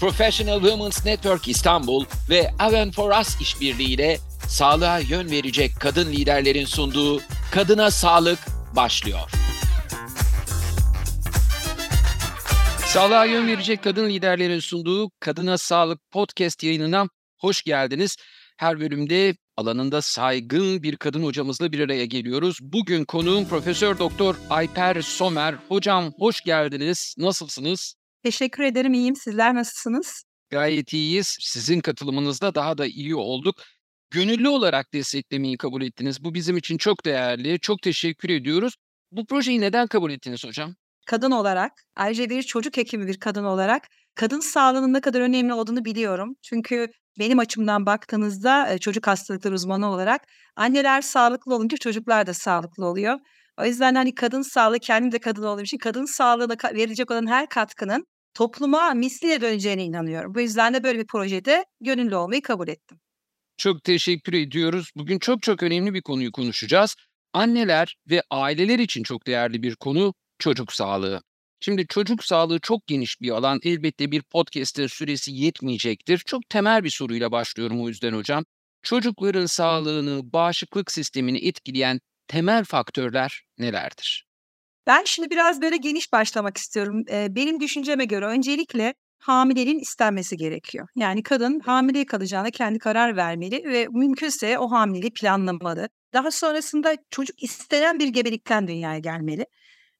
Professional Women's Network İstanbul ve Aven for Us işbirliğiyle sağlığa yön verecek kadın liderlerin sunduğu Kadına Sağlık başlıyor. Sağlığa yön verecek kadın liderlerin sunduğu Kadına Sağlık podcast yayınına hoş geldiniz. Her bölümde alanında saygın bir kadın hocamızla bir araya geliyoruz. Bugün konuğum Profesör Doktor Ayper Somer. Hocam hoş geldiniz. Nasılsınız? Teşekkür ederim. İyiyim. Sizler nasılsınız? Gayet iyiyiz. Sizin katılımınızda daha da iyi olduk. Gönüllü olarak desteklemeyi kabul ettiniz. Bu bizim için çok değerli. Çok teşekkür ediyoruz. Bu projeyi neden kabul ettiniz hocam? Kadın olarak, ayrıca bir çocuk hekimi bir kadın olarak kadın sağlığının ne kadar önemli olduğunu biliyorum. Çünkü benim açımdan baktığınızda çocuk hastalıkları uzmanı olarak anneler sağlıklı olunca çocuklar da sağlıklı oluyor. O yüzden hani kadın sağlığı kendim de kadın olduğum için kadın sağlığına verecek olan her katkının topluma misliyle döneceğine inanıyorum. Bu yüzden de böyle bir projede gönüllü olmayı kabul ettim. Çok teşekkür ediyoruz. Bugün çok çok önemli bir konuyu konuşacağız. Anneler ve aileler için çok değerli bir konu çocuk sağlığı. Şimdi çocuk sağlığı çok geniş bir alan. Elbette bir podcast'ın süresi yetmeyecektir. Çok temel bir soruyla başlıyorum o yüzden hocam. Çocukların sağlığını, bağışıklık sistemini etkileyen temel faktörler nelerdir? Ben şimdi biraz böyle geniş başlamak istiyorum. Ee, benim düşünceme göre öncelikle hamilenin istenmesi gerekiyor. Yani kadın hamile kalacağına kendi karar vermeli ve mümkünse o hamileliği planlamalı. Daha sonrasında çocuk istenen bir gebelikten dünyaya gelmeli.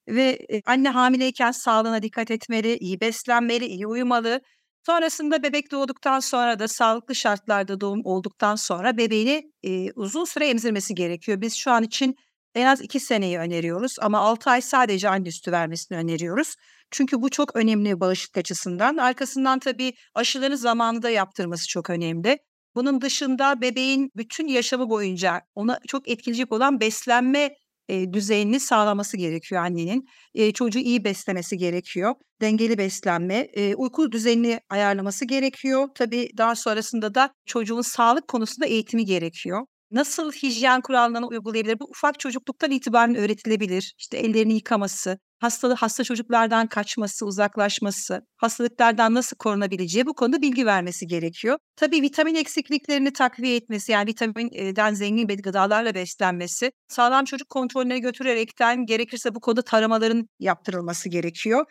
Ve anne hamileyken sağlığına dikkat etmeli, iyi beslenmeli, iyi uyumalı. Sonrasında bebek doğduktan sonra da sağlıklı şartlarda doğum olduktan sonra bebeğini e, uzun süre emzirmesi gerekiyor. Biz şu an için en az iki seneyi öneriyoruz ama altı ay sadece anne sütü vermesini öneriyoruz. Çünkü bu çok önemli bağışıklık açısından. Arkasından tabii aşıları zamanında yaptırması çok önemli. Bunun dışında bebeğin bütün yaşamı boyunca ona çok etkileyecek olan beslenme e, düzeyini sağlaması gerekiyor annenin. E, çocuğu iyi beslemesi gerekiyor. Dengeli beslenme, e, uyku düzenini ayarlaması gerekiyor. Tabii daha sonrasında da çocuğun sağlık konusunda eğitimi gerekiyor. Nasıl hijyen kurallarını uygulayabilir? Bu ufak çocukluktan itibaren öğretilebilir. İşte ellerini yıkaması, hastalı hasta çocuklardan kaçması, uzaklaşması, hastalıklardan nasıl korunabileceği bu konuda bilgi vermesi gerekiyor. Tabii vitamin eksikliklerini takviye etmesi yani vitaminden zengin gıdalarla beslenmesi, sağlam çocuk kontrolüne götürerekten gerekirse bu konuda taramaların yaptırılması gerekiyor.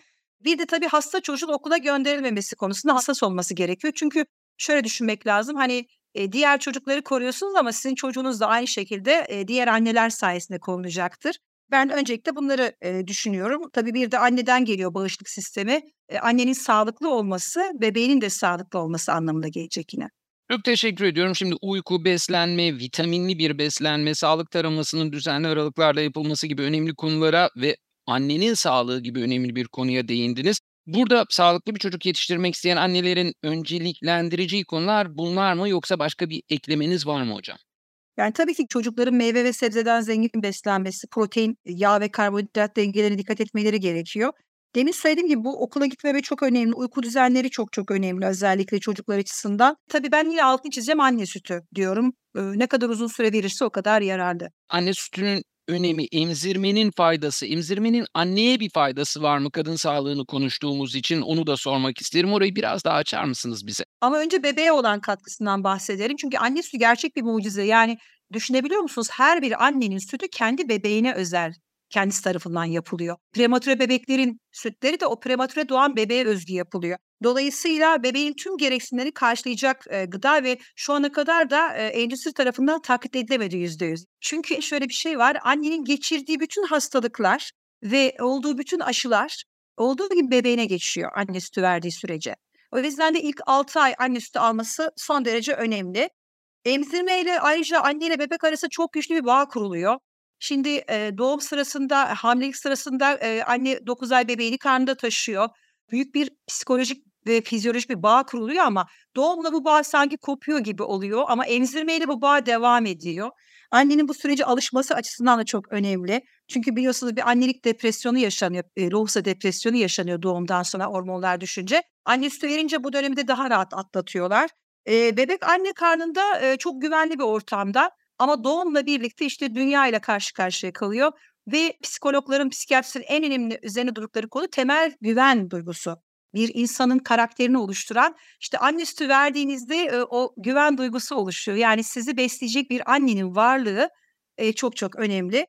Bir de tabii hasta çocuğun okula gönderilmemesi konusunda hassas olması gerekiyor. Çünkü şöyle düşünmek lazım. Hani diğer çocukları koruyorsunuz ama sizin çocuğunuz da aynı şekilde diğer anneler sayesinde korunacaktır. Ben öncelikle bunları düşünüyorum. Tabii bir de anneden geliyor bağışıklık sistemi. Annenin sağlıklı olması, bebeğinin de sağlıklı olması anlamında gelecek yine. Çok teşekkür ediyorum. Şimdi uyku, beslenme, vitaminli bir beslenme, sağlık taramasının düzenli aralıklarla yapılması gibi önemli konulara ve annenin sağlığı gibi önemli bir konuya değindiniz. Burada sağlıklı bir çocuk yetiştirmek isteyen annelerin önceliklendireceği konular bunlar mı yoksa başka bir eklemeniz var mı hocam? Yani tabii ki çocukların meyve ve sebzeden zengin beslenmesi, protein, yağ ve karbonhidrat dengelerine dikkat etmeleri gerekiyor. Demin söylediğim gibi bu okula gitme ve çok önemli. Uyku düzenleri çok çok önemli özellikle çocuklar açısından. Tabii ben yine altını çizeceğim anne sütü diyorum. Ee, ne kadar uzun süre verirse o kadar yararlı. Anne sütünün önemi, emzirmenin faydası, emzirmenin anneye bir faydası var mı kadın sağlığını konuştuğumuz için onu da sormak isterim. Orayı biraz daha açar mısınız bize? Ama önce bebeğe olan katkısından bahsedelim. Çünkü anne sütü gerçek bir mucize. Yani düşünebiliyor musunuz? Her bir annenin sütü kendi bebeğine özel kendisi tarafından yapılıyor. Prematüre bebeklerin sütleri de o prematüre doğan bebeğe özgü yapılıyor. Dolayısıyla bebeğin tüm gereksinimleri karşılayacak e, gıda ve şu ana kadar da e, endüstri tarafından taklit edilemedi yüzde yüz. Çünkü şöyle bir şey var, annenin geçirdiği bütün hastalıklar ve olduğu bütün aşılar olduğu gibi bebeğine geçiyor anne sütü verdiği sürece. O yüzden de ilk 6 ay anne sütü alması son derece önemli. Emzirme ile ayrıca anne ile bebek arasında çok güçlü bir bağ kuruluyor. Şimdi e, doğum sırasında, hamilelik sırasında e, anne 9 ay bebeğini karnında taşıyor. Büyük bir psikolojik ve fizyolojik bir bağ kuruluyor ama doğumla bu bağ sanki kopuyor gibi oluyor ama emzirmeyle bu bağ devam ediyor. Annenin bu sürece alışması açısından da çok önemli. Çünkü biliyorsunuz bir annelik depresyonu yaşanıyor, e, ruhsa depresyonu yaşanıyor doğumdan sonra hormonlar düşünce. Anne sütü verince bu dönemde daha rahat atlatıyorlar. E, bebek anne karnında e, çok güvenli bir ortamda ama doğumla birlikte işte dünya ile karşı karşıya kalıyor ve psikologların, psikiyatristlerin en önemli üzerine durdukları konu temel güven duygusu. bir insanın karakterini oluşturan işte anne sütü verdiğinizde o güven duygusu oluşuyor. Yani sizi besleyecek bir annenin varlığı çok çok önemli.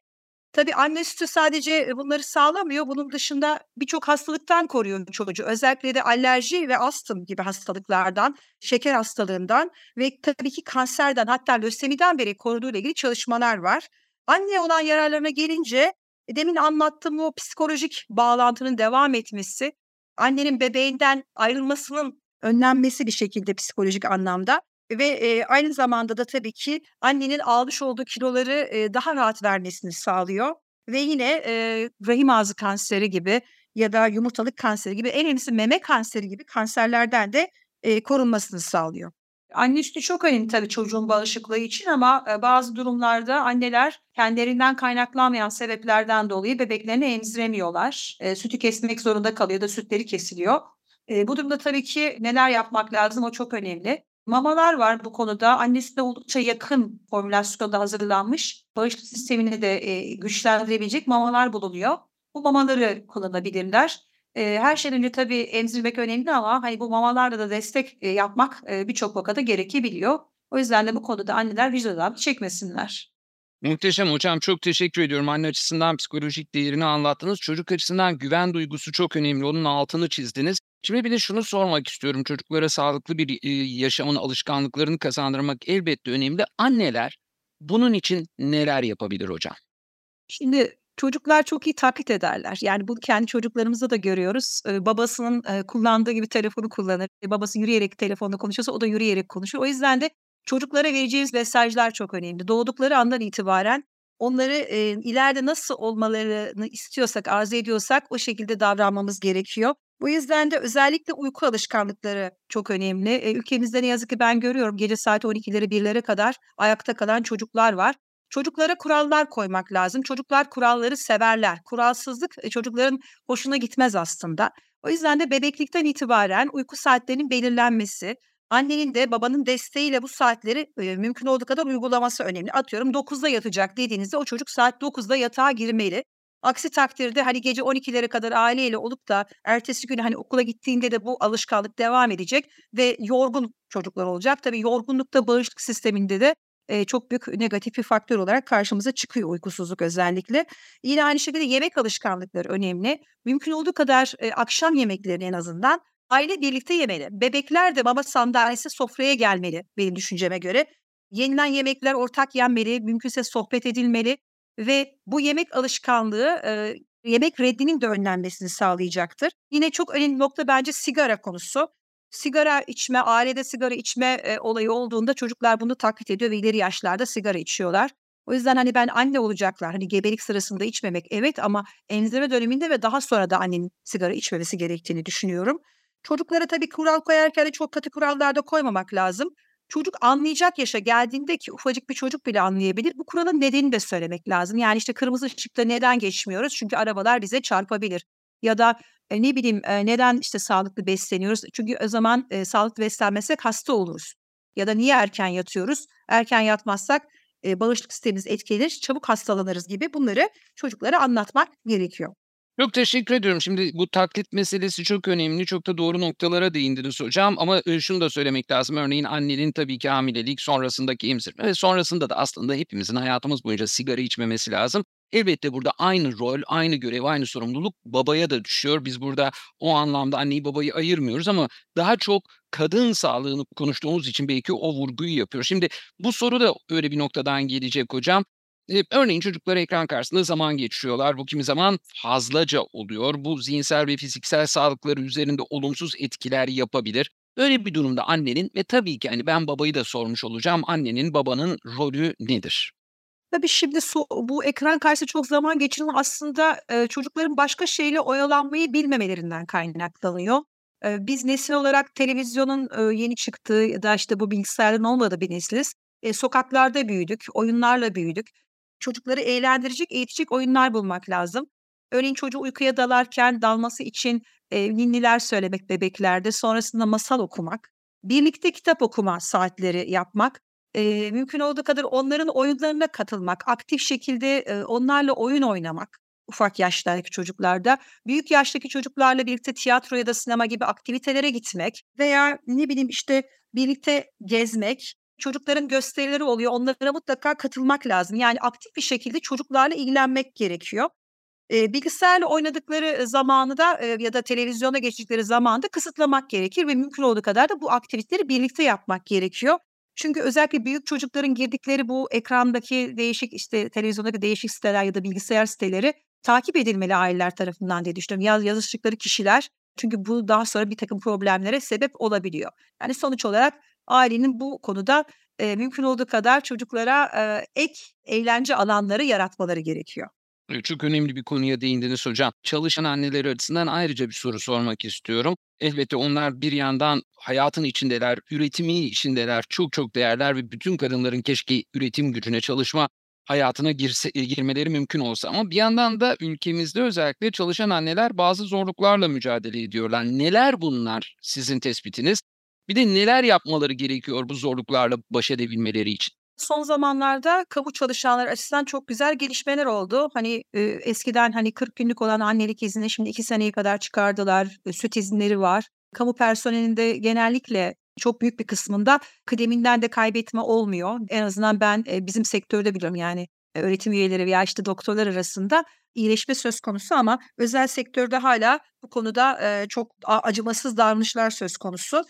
Tabii anne sütü sadece bunları sağlamıyor. Bunun dışında birçok hastalıktan koruyor çocuğu. Özellikle de alerji ve astım gibi hastalıklardan, şeker hastalığından ve tabii ki kanserden hatta lösemiden beri koruduğu ile ilgili çalışmalar var. Anne olan yararlarına gelince demin anlattığım o psikolojik bağlantının devam etmesi, annenin bebeğinden ayrılmasının önlenmesi bir şekilde psikolojik anlamda ve, eee, aynı zamanda da tabii ki annenin almış olduğu kiloları, eee, daha rahat vermesini sağlıyor ve yine, eee, rahim ağzı kanseri gibi ya da yumurtalık kanseri gibi en önemlisi meme kanseri gibi kanserlerden de, eee, korunmasını sağlıyor. Anne sütü çok önemli tabii çocuğun bağışıklığı için ama, bazı durumlarda anneler kendilerinden kaynaklanmayan sebeplerden dolayı bebeklerini emziremiyorlar. Eee, sütü kesmek zorunda kalıyor da sütleri kesiliyor. Eee, bu durumda tabii ki neler yapmak lazım o çok önemli. Mamalar var bu konuda. Annesine oldukça yakın formülasyonda hazırlanmış, bağışıklık sistemini de, eee, güçlendirebilecek mamalar bulunuyor. Bu mamaları kullanabilirler. Eee, her şeyden önce tabii emzirmek önemli ama, hani, bu mamalarla da destek, eee, yapmak, eee, birçok vakada gerekebiliyor. O yüzden de bu konuda anneler vicdan çekmesinler. Muhteşem hocam, çok teşekkür ediyorum. Anne açısından psikolojik değerini anlattınız. Çocuk açısından güven duygusu çok önemli. Onun altını çizdiniz. Şimdi bir de şunu sormak istiyorum. Çocuklara sağlıklı bir, eee, yaşamın alışkanlıklarını kazandırmak elbette önemli. Anneler bunun için neler yapabilir hocam? Şimdi çocuklar çok iyi taklit ederler. Yani bunu kendi çocuklarımızda da görüyoruz. Babasının, kullandığı gibi telefonu kullanır. E, babası yürüyerek telefonda konuşuyorsa o da yürüyerek konuşur. O yüzden de çocuklara vereceğimiz mesajlar çok önemli. Doğdukları andan itibaren onları, eee, ileride nasıl olmalarını istiyorsak, arzu ediyorsak o şekilde davranmamız gerekiyor. Bu yüzden de özellikle uyku alışkanlıkları çok önemli. Eee, ülkemizde ne yazık ki ben görüyorum gece saat 12'lere 1'lere kadar ayakta kalan çocuklar var. Çocuklara kurallar koymak lazım. Çocuklar kuralları severler. Kuralsızlık, eee, çocukların hoşuna gitmez aslında. O yüzden de bebeklikten itibaren uyku saatlerinin belirlenmesi, annenin de babanın desteğiyle bu saatleri, eee, mümkün olduğu kadar uygulaması önemli. Atıyorum 9'da yatacak dediğinizde o çocuk saat 9'da yatağa girmeli. Aksi takdirde, hani, gece 12'lere kadar aileyle olup da ertesi gün, hani, okula gittiğinde de bu alışkanlık devam edecek ve yorgun çocuklar olacak. Tabii yorgunluk da bağışıklık sisteminde de, eee, çok büyük negatif bir faktör olarak karşımıza çıkıyor uykusuzluk özellikle. Yine aynı şekilde yemek alışkanlıkları önemli. Mümkün olduğu kadar, eee, akşam yemeklerini en azından aile birlikte yemeli. Bebekler de baba sandalyesi sofraya gelmeli benim düşünceme göre. Yenilen yemekler ortak yenmeli, mümkünse sohbet edilmeli ve bu yemek alışkanlığı, eee, yemek reddinin de önlenmesini sağlayacaktır. Yine çok önemli nokta bence sigara konusu. Sigara içme, ailede sigara içme, eee, olayı olduğunda çocuklar bunu taklit ediyor ve ileri yaşlarda sigara içiyorlar. O yüzden, hani, ben anne olacaklar, hani, gebelik sırasında içmemek evet ama emzirme döneminde ve daha sonra da annenin sigara içmemesi gerektiğini düşünüyorum. Çocuklara tabii kural koyarken de çok katı kurallar da koymamak lazım. Çocuk anlayacak yaşa geldiğinde ki ufacık bir çocuk bile anlayabilir, bu kuralın nedenini de söylemek lazım. Yani, işte, kırmızı ışıkta neden geçmiyoruz? Çünkü arabalar bize çarpabilir ya da, eee, ne bileyim, eee, neden, işte, sağlıklı besleniyoruz? Çünkü o zaman, eee, sağlıklı beslenmezsek hasta oluruz ya da niye erken yatıyoruz? Erken yatmazsak, eee, bağışıklık sistemimiz etkilenir, çabuk hastalanırız gibi bunları çocuklara anlatmak gerekiyor. Çok teşekkür ediyorum. Şimdi bu taklit meselesi çok önemli. Çok da doğru noktalara değindiniz hocam ama, eee, şunu da söylemek lazım. Örneğin annenin tabii ki hamilelik sonrasındaki emzirme ve sonrasında da aslında hepimizin hayatımız boyunca sigara içmemesi lazım. Elbette burada aynı rol, aynı görev, aynı sorumluluk babaya da düşüyor. Biz burada o anlamda anneyi babayı ayırmıyoruz ama daha çok kadın sağlığını konuştuğumuz için belki o vurguyu yapıyoruz. Şimdi bu soru da öyle bir noktadan gelecek hocam. Örneğin çocuklar ekran karşısında zaman geçiriyorlar. Bu kimi zaman fazlaca oluyor. Bu zihinsel ve fiziksel sağlıkları üzerinde olumsuz etkiler yapabilir. Böyle bir durumda annenin ve tabii ki, hani, ben babayı da sormuş olacağım, annenin, babanın rolü nedir? Tabii şimdi bu ekran karşısında çok zaman geçirme aslında, çocukların başka şeyle oyalanmayı bilmemelerinden kaynaklanıyor. Biz nesil olarak televizyonun, yeni çıktığı ya da, işte, bu bilgisayarın olmadığı bir nesiliz. Eee, sokaklarda büyüdük, oyunlarla büyüdük. Çocukları eğlendirecek, eğitecek oyunlar bulmak lazım. Örneğin çocuğu uykuya dalarken dalması için, eee, ninniler söylemek bebeklerde, sonrasında masal okumak, birlikte kitap okuma saatleri yapmak, eee, mümkün olduğu kadar onların oyunlarına katılmak, aktif şekilde, eee, onlarla oyun oynamak. ufak yaştaki çocuklarda. Büyük yaştaki çocuklarla birlikte tiyatro ya da sinema gibi aktivitelere gitmek veya ne bileyim işte birlikte gezmek, çocukların gösterileri oluyor. Onlara mutlaka katılmak lazım. Yani aktif bir şekilde çocuklarla ilgilenmek gerekiyor. Eee, bilgisayarla oynadıkları zamanı da, eee, ya da televizyona geçtikleri zamanı da kısıtlamak gerekir ve mümkün olduğu kadar da bu aktiviteleri birlikte yapmak gerekiyor. Çünkü özellikle büyük çocukların girdikleri bu ekrandaki değişik, işte, televizyondaki değişik siteler ya da bilgisayar siteleri takip edilmeli aileler tarafından diye düşünüyorum. Yaz yazıştıkları kişiler çünkü bu daha sonra birtakım problemlere sebep olabiliyor. Yani sonuç olarak ailenin bu konuda, eee, mümkün olduğu kadar çocuklara, eee, ek eğlence alanları yaratmaları gerekiyor. Eee, çok önemli bir konuya değindiniz hocam. Çalışan anneler açısından ayrıca bir soru sormak istiyorum. Elbette onlar bir yandan hayatın içindeler, üretimi içindeler, çok çok değerler ve bütün kadınların keşke üretim gücüne, çalışma hayatına girse eee, girmeleri mümkün olsa ama bir yandan da ülkemizde özellikle çalışan anneler bazı zorluklarla mücadele ediyorlar. Neler bunlar sizin tespitiniz? Bir de neler yapmaları gerekiyor bu zorluklarla baş edebilmeleri için? Son zamanlarda kamu çalışanları açısından çok güzel gelişmeler oldu. Hani, eee, eskiden, hani, 40 günlük olan annelik iznini şimdi 2 seneye kadar çıkardılar. Eee, süt izinleri var. Kamu personelinde genellikle çok büyük bir kısmında kıdeminden de kaybetme olmuyor. En azından ben, eee, bizim sektörde biliyorum, yani, eee, öğretim üyeleri veya, işte, doktorlar arasında iyileşme söz konusu ama özel sektörde hâlâ bu konuda, eee, çok acımasız davranışlar söz konusu.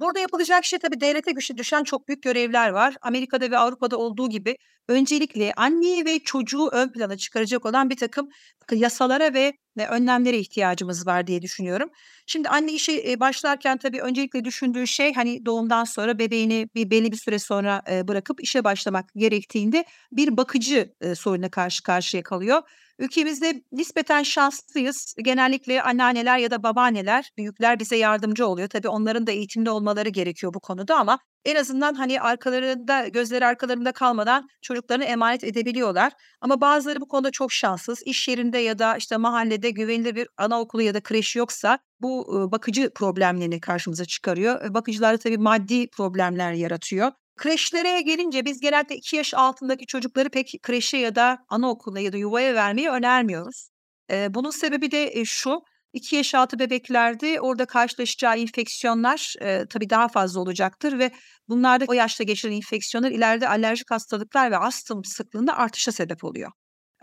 Burada yapılacak şey tabii devlete güçe düşen çok büyük görevler var. Amerika'da ve Avrupa'da olduğu gibi öncelikle anneyi ve çocuğu ön plana çıkaracak olan birtakım kı yasalara ve ve önlemlere ihtiyacımız var diye düşünüyorum. Şimdi anne işe, başlarken tabii öncelikle düşündüğü şey, hani, doğumdan sonra bebeğini bir belli bir süre sonra, eee, bırakıp işe başlamak gerektiğinde bir bakıcı, eee, sorununa karşı karşıya kalıyor. Ülkemizde nispeten şanslıyız. Genellikle anneanneler ya da babaanneler, büyükler bize yardımcı oluyor. Tabii onların da eğitimli olmaları gerekiyor bu konuda ama en azından, hani, arkalarında gözleri arkalarında kalmadan çocuklarını emanet edebiliyorlar. Ama bazıları bu konuda çok şanssız. İş yerinde ya da, işte, mahallede güvenilir bir anaokulu ya da kreş yoksa bu, bakıcı problemlerini karşımıza çıkarıyor. Bakıcılar tabii maddi problemler yaratıyor. Kreşlere gelince biz genellikle 2 yaş altındaki çocukları pek kreşe ya da anaokuluna ya da yuvaya vermeyi önermiyoruz. Eee, bunun sebebi de, eee, şu: 2 yaş altı bebeklerde orada karşılaşacağı enfeksiyonlar, eee, tabii daha fazla olacaktır ve bunlarda o yaşta geçirilen enfeksiyonlar ileride alerjik hastalıklar ve astım sıklığında artışa sebep oluyor.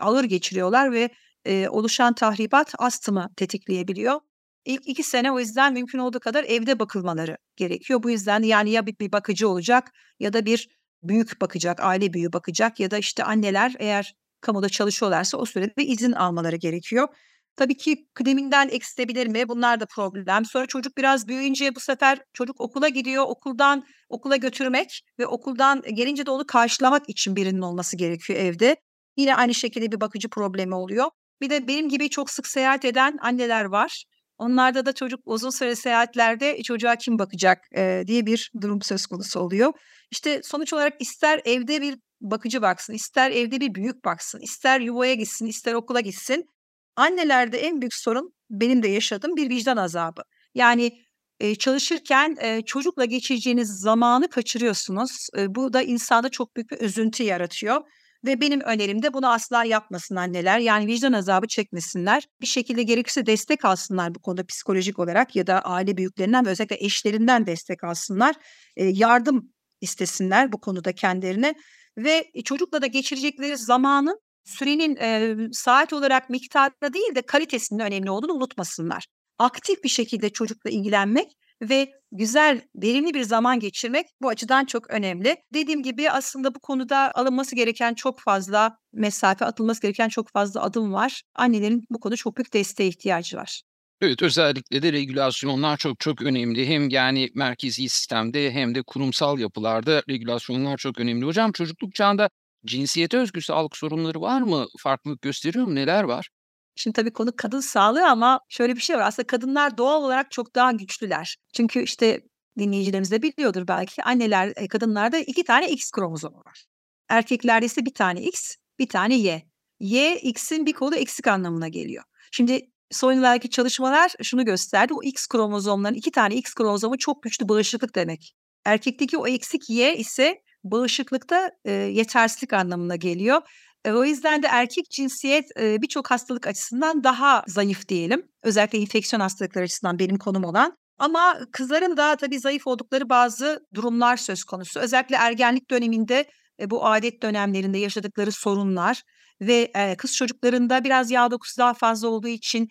Ağır geçiriyorlar ve, eee, oluşan tahribat astımı tetikleyebiliyor. İlk 2 sene o yüzden mümkün olduğu kadar evde bakılmaları gerekiyor. Bu yüzden yani ya bir bakıcı olacak ya da bir büyük bakacak, aile büyüğü bakacak ya da, işte, anneler eğer kamuda çalışıyorlarsa o sürede izin almaları gerekiyor. Tabii ki kıdeminden eksilebilir mi? Bunlar da problem. Sonra çocuk biraz büyüyünce bu sefer çocuk okula gidiyor. Okuldan okula götürmek ve okuldan gelince de onu karşılamak için birinin olması gerekiyor evde. Yine aynı şekilde bir bakıcı problemi oluyor. Bir de benim gibi çok sık seyahat eden anneler var. Onlarda da çocuk uzun süre seyahatlerde çocuğa kim bakacak, eee, diye bir durum söz konusu oluyor. İşte, sonuç olarak ister evde bir bakıcı baksın, ister evde bir büyük baksın, ister yuvaya gitsin, ister okula gitsin, annelerde en büyük sorun benim de yaşadığım bir vicdan azabı. Yani, eee, çalışırken, eee, çocukla geçireceğiniz zamanı kaçırıyorsunuz. Eee, bu da insanda çok büyük bir üzüntü yaratıyor ve benim önerim de bunu asla yapmasın anneler. Yani vicdan azabı çekmesinler. Bir şekilde gerekirse destek alsınlar bu konuda psikolojik olarak ya da aile büyüklerinden ve özellikle eşlerinden destek alsınlar. Eee, yardım istesinler bu konuda kendilerine ve, eee, çocukla da geçirecekleri zamanın, sürenin, eee, saat olarak miktarında değil de kalitesinin önemli olduğunu unutmasınlar. Aktif bir şekilde çocukla ilgilenmek ve güzel, verimli bir zaman geçirmek bu açıdan çok önemli. Dediğim gibi aslında bu konuda alınması gereken çok fazla mesafe, atılması gereken çok fazla adım var. Annelerin bu konuda çok büyük desteğe ihtiyacı var. Evet, özellikle de regülasyonlar çok çok önemli. Hem, yani, merkezi sistemde hem de kurumsal yapılarda regülasyonlar çok önemli. Hocam çocukluk çağında cinsiyete özgü sağlık sorunları var mı? Farklılık gösteriyor mu? Neler var? Şimdi tabii konu kadın sağlığı ama şöyle bir şey var. Aslında kadınlar doğal olarak çok daha güçlüler. Çünkü, işte, dinleyicilerimiz de biliyordur belki anneler eee, kadınlarda 2 tane X kromozomu var. Erkeklerde ise 1 tane X, 1 tane Y. Y, X'in bir kolu eksik anlamına geliyor. Şimdi son yıllardaki çalışmalar şunu gösterdi. O X kromozomların 2 tane X kromozomu çok güçlü bağışıklık demek. Erkekteki o eksik Y ise bağışıklıkta, eee, yetersizlik anlamına geliyor. O yüzden de erkek cinsiyet birçok hastalık açısından daha zayıf diyelim. Özellikle enfeksiyon hastalıkları açısından benim konum olan. Ama kızların da tabii zayıf oldukları bazı durumlar söz konusu. Özellikle ergenlik döneminde bu adet dönemlerinde yaşadıkları sorunlar ve kız çocuklarında biraz yağ dokusu daha fazla olduğu için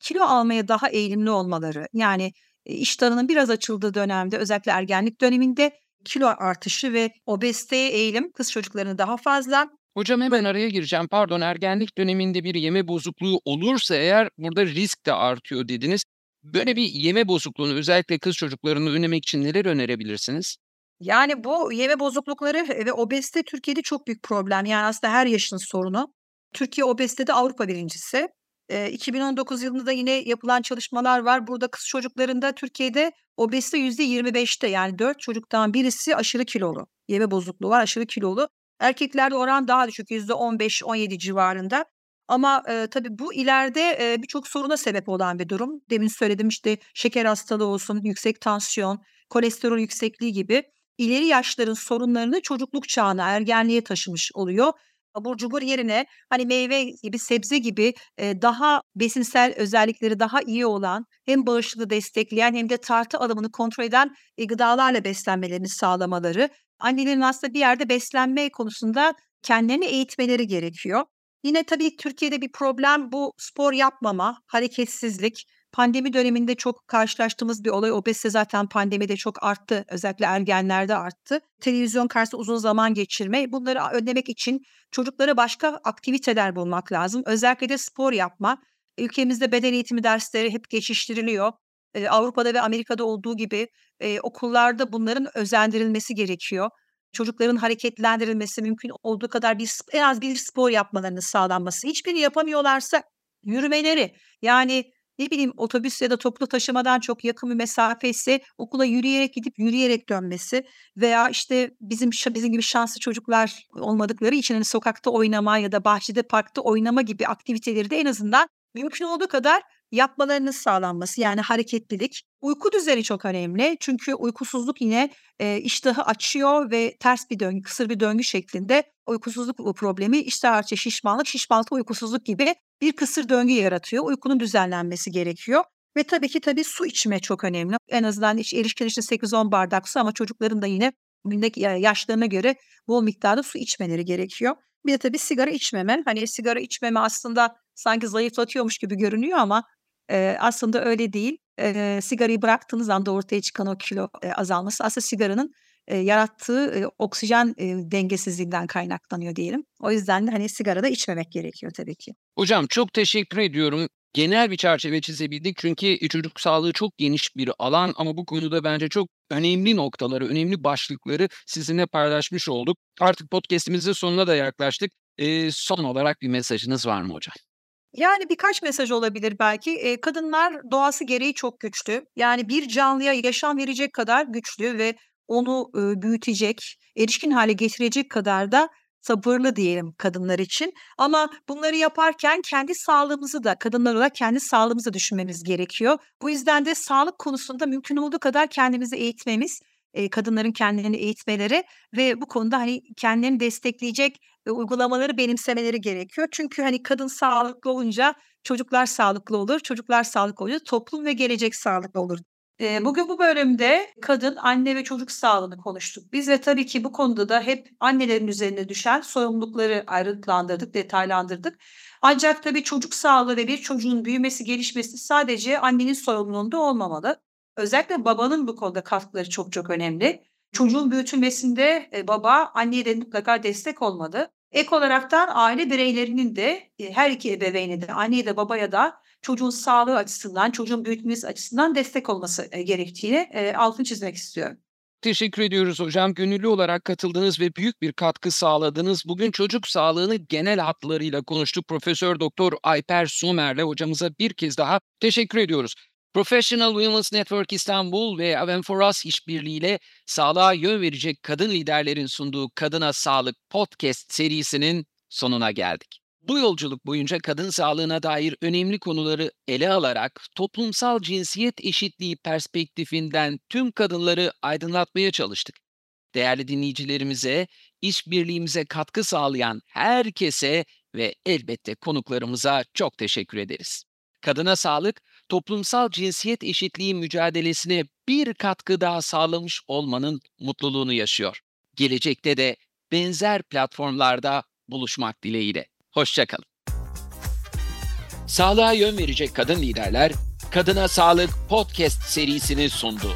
kilo almaya daha eğilimli olmaları. Yani iştahının biraz açıldığı dönemde özellikle ergenlik döneminde kilo artışı ve obeziteye eğilim kız çocuklarında daha fazla. Hocam hemen araya gireceğim. Pardon, ergenlik döneminde bir yeme bozukluğu olursa eğer burada risk de artıyor dediniz. Böyle bir yeme bozukluğunu özellikle kız çocuklarını önlemek için neler önerebilirsiniz? Yani bu yeme bozuklukları ve obezite Türkiye'de çok büyük problem. Yani aslında her yaşın sorunu. Türkiye obezitede Avrupa birincisi. Eee, 2019 yılında da yine yapılan çalışmalar var. Burada kız çocuklarında Türkiye'de obezite %25'te yani 4 çocuktan birisi aşırı kilolu. Yeme bozukluğu var, aşırı kilolu. Erkeklerde oran daha düşük %15-17 civarında. Ama, eee, tabii bu ileride, eee, birçok soruna sebep olan bir durum. Demin söyledim, işte, şeker hastalığı olsun, yüksek tansiyon, kolesterol yüksekliği gibi ileri yaşların sorunlarını çocukluk çağına, ergenliğe taşımış oluyor. Abur cubur yerine, hani, meyve gibi, sebze gibi, eee, daha besinsel özellikleri daha iyi olan, hem bağışıklığı destekleyen hem de tartı alımını kontrol eden, eee, gıdalarla beslenmelerini sağlamaları, annelerin aslında bir yerde beslenme konusunda kendilerini eğitmeleri gerekiyor. Yine tabii Türkiye'de bir problem bu spor yapmama, hareketsizlik. Pandemi döneminde çok karşılaştığımız bir olay. Obezite zaten pandemide çok arttı. Özellikle ergenlerde arttı. Televizyon karşısında uzun zaman geçirme. Bunları önlemek için çocuklara başka aktiviteler bulmak lazım. Özellikle de spor yapma. Ülkemizde beden eğitimi dersleri hep geçiştiriliyor. Avrupa'da ve Amerika'da olduğu gibi, eee, okullarda bunların özendirilmesi gerekiyor. Çocukların hareketlendirilmesi, mümkün olduğu kadar bir en az bir spor yapmalarının sağlanması. Hiçbirini yapamıyorlarsa yürümeleri, yani, ne bileyim, otobüs ya da toplu taşımadan çok yakın bir mesafe ise okula yürüyerek gidip yürüyerek dönmesi veya, işte, bizim bizim gibi şanslı çocuklar olmadıkları için, hani, sokakta oynama ya da bahçede, parkta oynama gibi aktiviteleri de en azından mümkün olduğu kadar yapmalarının sağlanması, yani hareketlilik. Uyku düzeni çok önemli. Çünkü uykusuzluk yine, eee, iştahı açıyor ve ters bir döngü, kısır bir döngü şeklinde uykusuzluk problemi iştah artışı, şişmanlık, şişmanlıkta uykusuzluk gibi bir kısır döngü yaratıyor. Uykunun düzenlenmesi gerekiyor ve tabii ki tabii su içme çok önemli. En azından iş erişkin için 8-10 bardak su ama çocukların da yine yaşlarına göre bol miktarda su içmeleri gerekiyor. Bir de tabii sigara içmeme. Hani, sigara içmeme aslında sanki zayıflatıyormuş gibi görünüyor ama Eee, aslında öyle değil. Eee, sigarayı bıraktığınız anda ortaya çıkan o kilo, eee, azalması aslında sigaranın, eee, yarattığı, eee, oksijen, eee, dengesizliğinden kaynaklanıyor diyelim. O yüzden de, hani, sigara da içmemek gerekiyor tabii ki. Hocam çok teşekkür ediyorum. Genel bir çerçeve çizebildik çünkü, çocuk sağlığı çok geniş bir alan ama bu konuda bence çok önemli noktaları, önemli başlıkları sizinle paylaşmış olduk. Artık podcast'imizin sonuna da yaklaştık. Eee, son olarak bir mesajınız var mı hocam? Yani, birkaç mesaj olabilir belki. Eee, kadınlar doğası gereği çok güçlü. Yani, bir canlıya yaşam verecek kadar güçlü ve onu, ııı, büyütecek, erişkin hâle getirecek kadar da sabırlı diyelim kadınlar için. Ama bunları yaparken kendi sağlığımızı da kadınlar olarak kendi sağlığımızı düşünmemiz gerekiyor. Bu yüzden de sağlık konusunda mümkün olduğu kadar kendimizi eğitmemiz, kadınların kendilerini eğitmeleri ve bu konuda, hani, kendilerini destekleyecek, uygulamaları benimsemeleri gerekiyor. Çünkü, hani, kadın sağlıklı olunca çocuklar sağlıklı olur, çocuklar sağlıklı olunca toplum ve gelecek sağlıklı olur. Bugün bu bölümde kadın, anne ve çocuk sağlığını konuştuk. Biz ve tabii ki bu konuda da hep annelerin üzerine düşen sorumlulukları ayrıntılandırdık, detaylandırdık. Ancak tabii çocuk sağlığı ve bir çocuğun büyümesi, gelişmesi sadece annenin sorumluluğunda olmamalı. Özellikle babanın bu konuda katkıları çok çok önemli. Çocuğun büyütülmesinde, eee, baba anneye de mutlaka destek olmalı. Ek olaraktan aile bireylerinin de, eee, her 2 ebeveyne de anneye de babaya da çocuğun sağlığı açısından, çocuğun büyütülmesi açısından destek olması, eee, gerektiğini, altını çizmek istiyorum. Teşekkür ediyoruz hocam. Gönüllü olarak katıldınız ve büyük bir katkı sağladınız. Bugün çocuk sağlığını genel hatlarıyla konuştuk. Profesör Doktor Ayper Somer'le hocamıza bir kez daha teşekkür ediyoruz. Professional Women's Network İstanbul ve Aven for Us işbirliğiyle sağlığa yön verecek kadın liderlerin sunduğu Kadına Sağlık podcast serisinin sonuna geldik. Bu yolculuk boyunca kadın sağlığına dair önemli konuları ele alarak toplumsal cinsiyet eşitliği perspektifinden tüm kadınları aydınlatmaya çalıştık. değerli dinleyicilerimize, işbirliğimize katkı sağlayan herkese ve elbette konuklarımıza çok teşekkür ederiz. Kadına Sağlık, toplumsal cinsiyet eşitliği mücadelesine bir katkı daha sağlamış olmanın mutluluğunu yaşıyor. Gelecekte de benzer platformlarda buluşmak dileğiyle. Hoşçakalın. Sağlığa yön verecek kadın liderler, Kadına Sağlık podcast serisini sundu.